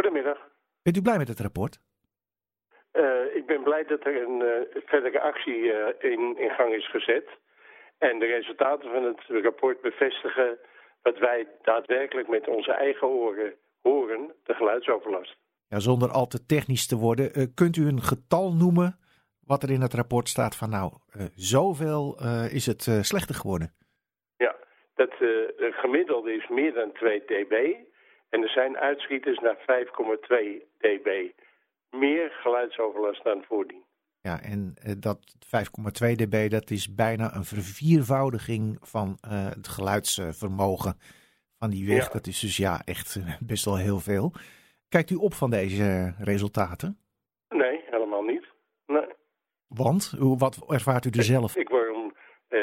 Goedemiddag. Bent u blij met het rapport? Uh, ik ben blij dat er een uh, verdere actie uh, in, in gang is gezet. En de resultaten van het rapport bevestigen wat wij daadwerkelijk met onze eigen oren horen, de geluidsoverlast. Ja, zonder al te technisch te worden, kunt u een getal noemen wat er in het rapport staat van nou, zoveel is het slechter geworden? Ja, dat gemiddelde is meer dan 2 dB. En er zijn uitschieters naar 5,2 dB. Meer geluidsoverlast dan voordien. Ja, en uh, dat 5,2 dB, dat is bijna een verviervoudiging van uh, het geluidsvermogen van die weg. Ja. Dat is dus ja, echt uh, best wel heel veel. Kijkt u op van deze resultaten? Nee, helemaal niet. Nee. Want? Wat ervaart u er zelf? Ik word om,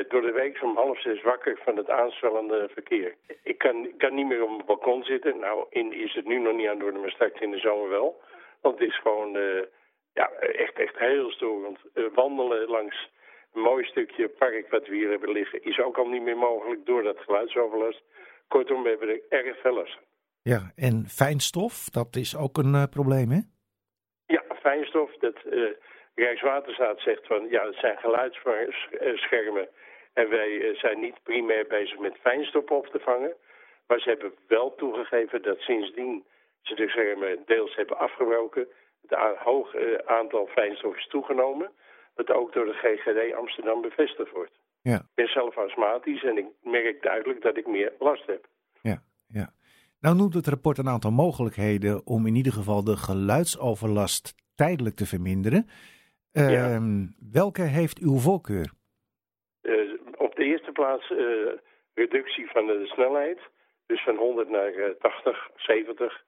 door de week om half zes wakker van het aanswellende verkeer. Ik kan, kan niet meer op mijn balkon zitten. Nou, in, is het nu nog niet aan het worden, maar straks in de zomer wel. Want het is gewoon ja, echt, echt heel storend. Uh, wandelen langs een mooi stukje park wat we hier hebben liggen is ook al niet meer mogelijk door dat geluidsoverlast. Kortom, we hebben er erg veel last Ja, en fijnstof, dat is ook een uh, probleem, hè? Ja, fijnstof. Dat, Rijkswaterstaat zegt van ja, het zijn geluidsschermen en wij zijn niet primair bezig met fijnstof op te vangen. Maar ze hebben wel toegegeven dat sindsdien ze de schermen deels hebben afgebroken het hoog aantal fijnstof is toegenomen, wat ook door de GGD Amsterdam bevestigd wordt. Ja. Ik ben zelf astmatisch en ik merk duidelijk dat ik meer last heb. Ja, ja. Nou noemt het rapport een aantal mogelijkheden om in ieder geval de geluidsoverlast tijdelijk te verminderen. Uh, Ja. Welke heeft uw voorkeur? Uh, op de eerste plaats uh, reductie van de snelheid. Dus van 100 naar 80, 70.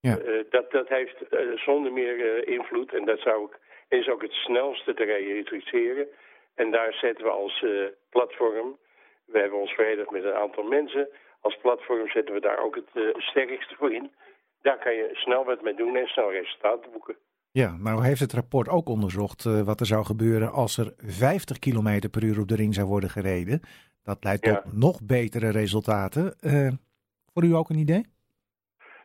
Ja. Dat, dat heeft zonder meer invloed en dat zou ik, is ook het snelste te realiseren. En daar zetten we als platform, we hebben ons verenigd met een aantal mensen, als platform zetten we daar ook het sterkste voor in. Daar kan je snel wat mee doen en snel resultaten boeken. Ja, nou heeft het rapport ook onderzocht wat er zou gebeuren als er 50 km per uur op de ring zou worden gereden. Dat leidt Ja. tot nog betere resultaten. voor u ook een idee?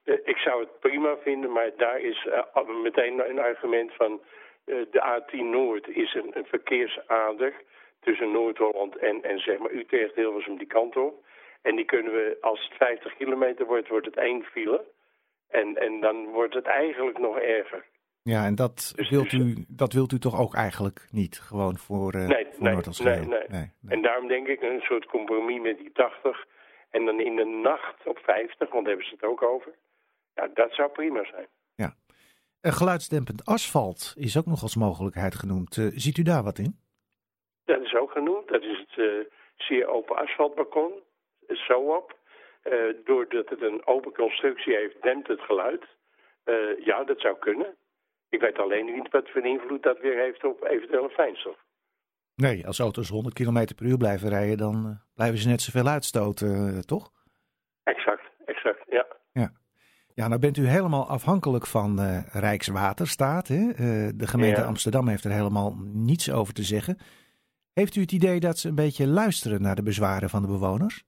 Ik zou het prima vinden, maar daar is uh, meteen een argument van de A10 Noord is een, een verkeersader tussen Noord-Holland en, en zeg maar Utrecht, Hilversum die kant op. En die kunnen we, als het 50 kilometer wordt, wordt het één file. En, en dan wordt het eigenlijk nog erger. Ja, en dat, Dus- wilt, dus- u, dat wilt u toch ook eigenlijk niet? Gewoon voor, uh, Nee, voor nee, nee, nee. nee. En daarom denk ik een soort compromis met die 80. En dan in de nacht op 50, want daar hebben ze het ook over. Ja, dat zou prima zijn. Een geluidsdempend asfalt is ook nog als mogelijkheid genoemd. Uh, ziet u daar wat in? Dat is ook genoemd. Dat is het uh, zeer open asfaltbalkon. Zo op. Doordat het een open constructie heeft, dempt het geluid. Ja, dat zou kunnen. Ik weet alleen niet wat voor invloed dat weer heeft op eventuele fijnstof. Nee, als auto's 100 km per uur blijven rijden, dan uh, blijven ze net zoveel uitstoten, uh, toch? Exact, exact, ja. Ja. Ja, nou bent u helemaal afhankelijk van uh, Rijkswaterstaat. Hè? de gemeente Ja. Amsterdam heeft er helemaal niets over te zeggen. Heeft u het idee dat ze een beetje luisteren naar de bezwaren van de bewoners?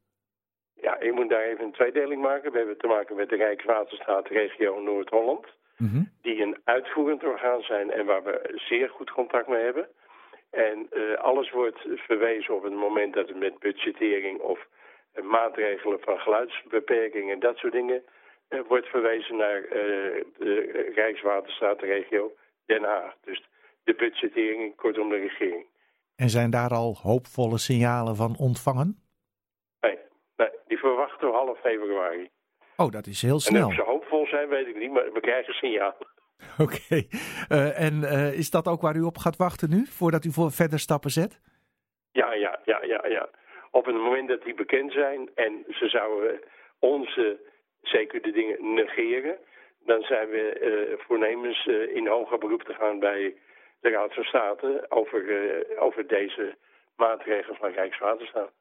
Daar even een tweedeling maken. We hebben te maken met de Rijkswaterstaat regio Noord-Holland. Mm Die een uitvoerend orgaan zijn en waar we zeer goed contact mee hebben. En uh, alles wordt verwezen op het moment dat het met budgettering of uh, maatregelen van geluidsbeperking en dat soort dingen uh, wordt verwezen naar de Rijkswaterstaatregio Den Haag. Dus de budgettering, kortom de regering. En zijn daar al hoopvolle signalen van ontvangen? Nee, nee die verwachten we half februari. Oh, dat is heel En snel. of ze hoopvol zijn, weet ik niet, maar we krijgen signalen. Oké. Okay. Uh, en uh, is dat ook waar u op gaat wachten nu, voordat u voor verder stappen zet? Ja, ja, ja, ja, ja. Op het moment dat die bekend zijn en ze zouden onze, zeker de dingen, negeren, dan zijn we uh, voornemens in hoger beroep te gaan bij de Raad van State over, over deze maatregelen van Rijkswaterstaat.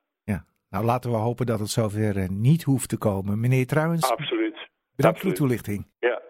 Nou laten we hopen dat het zover niet hoeft te komen. Meneer Trouwens, Absoluut. bedankt Absoluut. voor uw toelichting. Ja.